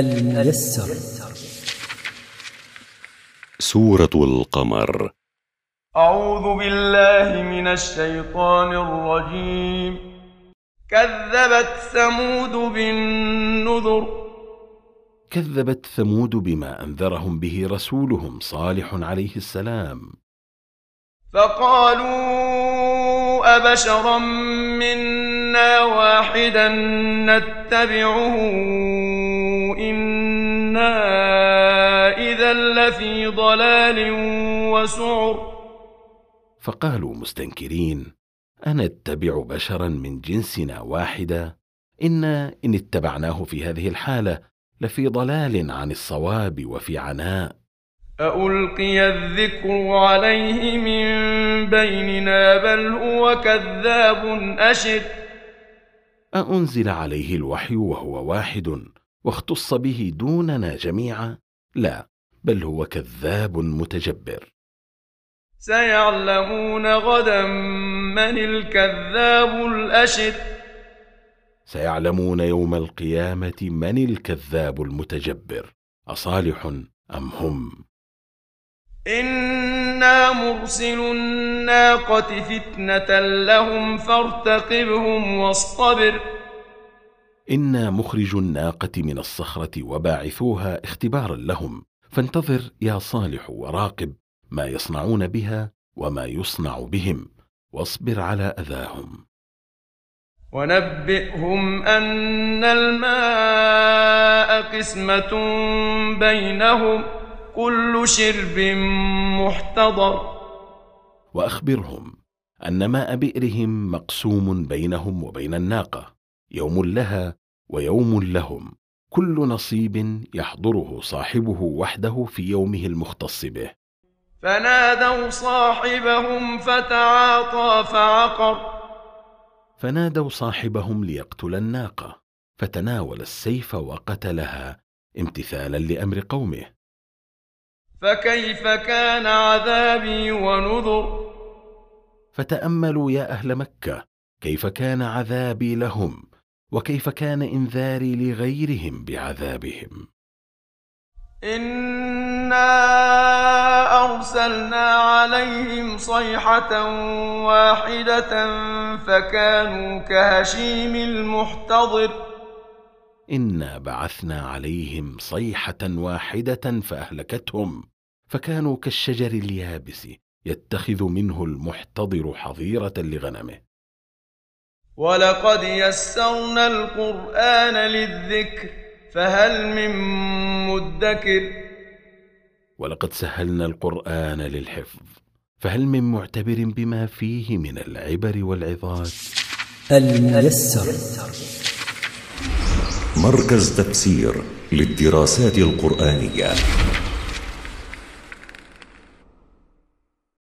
الميسر. سورة القمر. أعوذ بالله من الشيطان الرجيم. كذبت ثمود بالنذر. كذبت ثمود بما أنذرهم به رسولهم صالح عليه السلام. فقالوا أبشرا منا واحدا نتبعه إنا إذا لفي ضلال وسعر. فقالوا مستنكرين أنتبع بشرا من جنسنا واحدا إنا إن اتبعناه في هذه الحالة لفي ضلال عن الصواب وفي عناء. ألقي الذكر عليه من بيننا بل هو كذاب أشر. أأنزل عليه الوحي وهو واحد. واختص به دوننا جميعا لا بل هو كذاب متجبر. سيعلمون غدا من الكذاب الأشر. سيعلمون يوم القيامة من الكذاب المتجبر. أصالح أم هم؟ إنا مرسل الناقة فتنة لهم فارتقبهم واصطبر. إنا مخرج الناقة من الصخرة وباعثوها اختبارا لهم. فانتظر يا صالح وراقب ما يصنعون بها وما يصنع بهم. واصبر على أذاهم. ونبئهم أن الماء قسمة بينهم. كل شرب محتضر. وأخبرهم أن ماء بئرهم مقسوم بينهم وبين الناقة. يوم لها ويوم لهم. كل نصيب يحضره صاحبه وحده في يومه المختص به. فنادوا صاحبهم فتعاطى فعقر. فنادوا صاحبهم ليقتل الناقة فتناول السيف وقتلها امتثالا لأمر قومه. فكيف كان عذابي ونذر؟ فتأملوا يا أهل مكة كيف كان عذابي لهم؟ وكيف كان إنذاري لغيرهم بعذابهم. إنا أرسلنا عليهم صيحة واحدة فكانوا كهشيم المحتضر. إنا بعثنا عليهم صيحة واحدة فأهلكتهم فكانوا كالشجر اليابس يتخذ منه المحتضر حظيرة لغنمه. ولقد يسرنا القرآن للذكر فهل من مدكر ولقد سهلنا القرآن للحفظ فهل من معتبر بما فيه من العبر والعظات الميسر. مركز تفسير للدراسات القرآنية.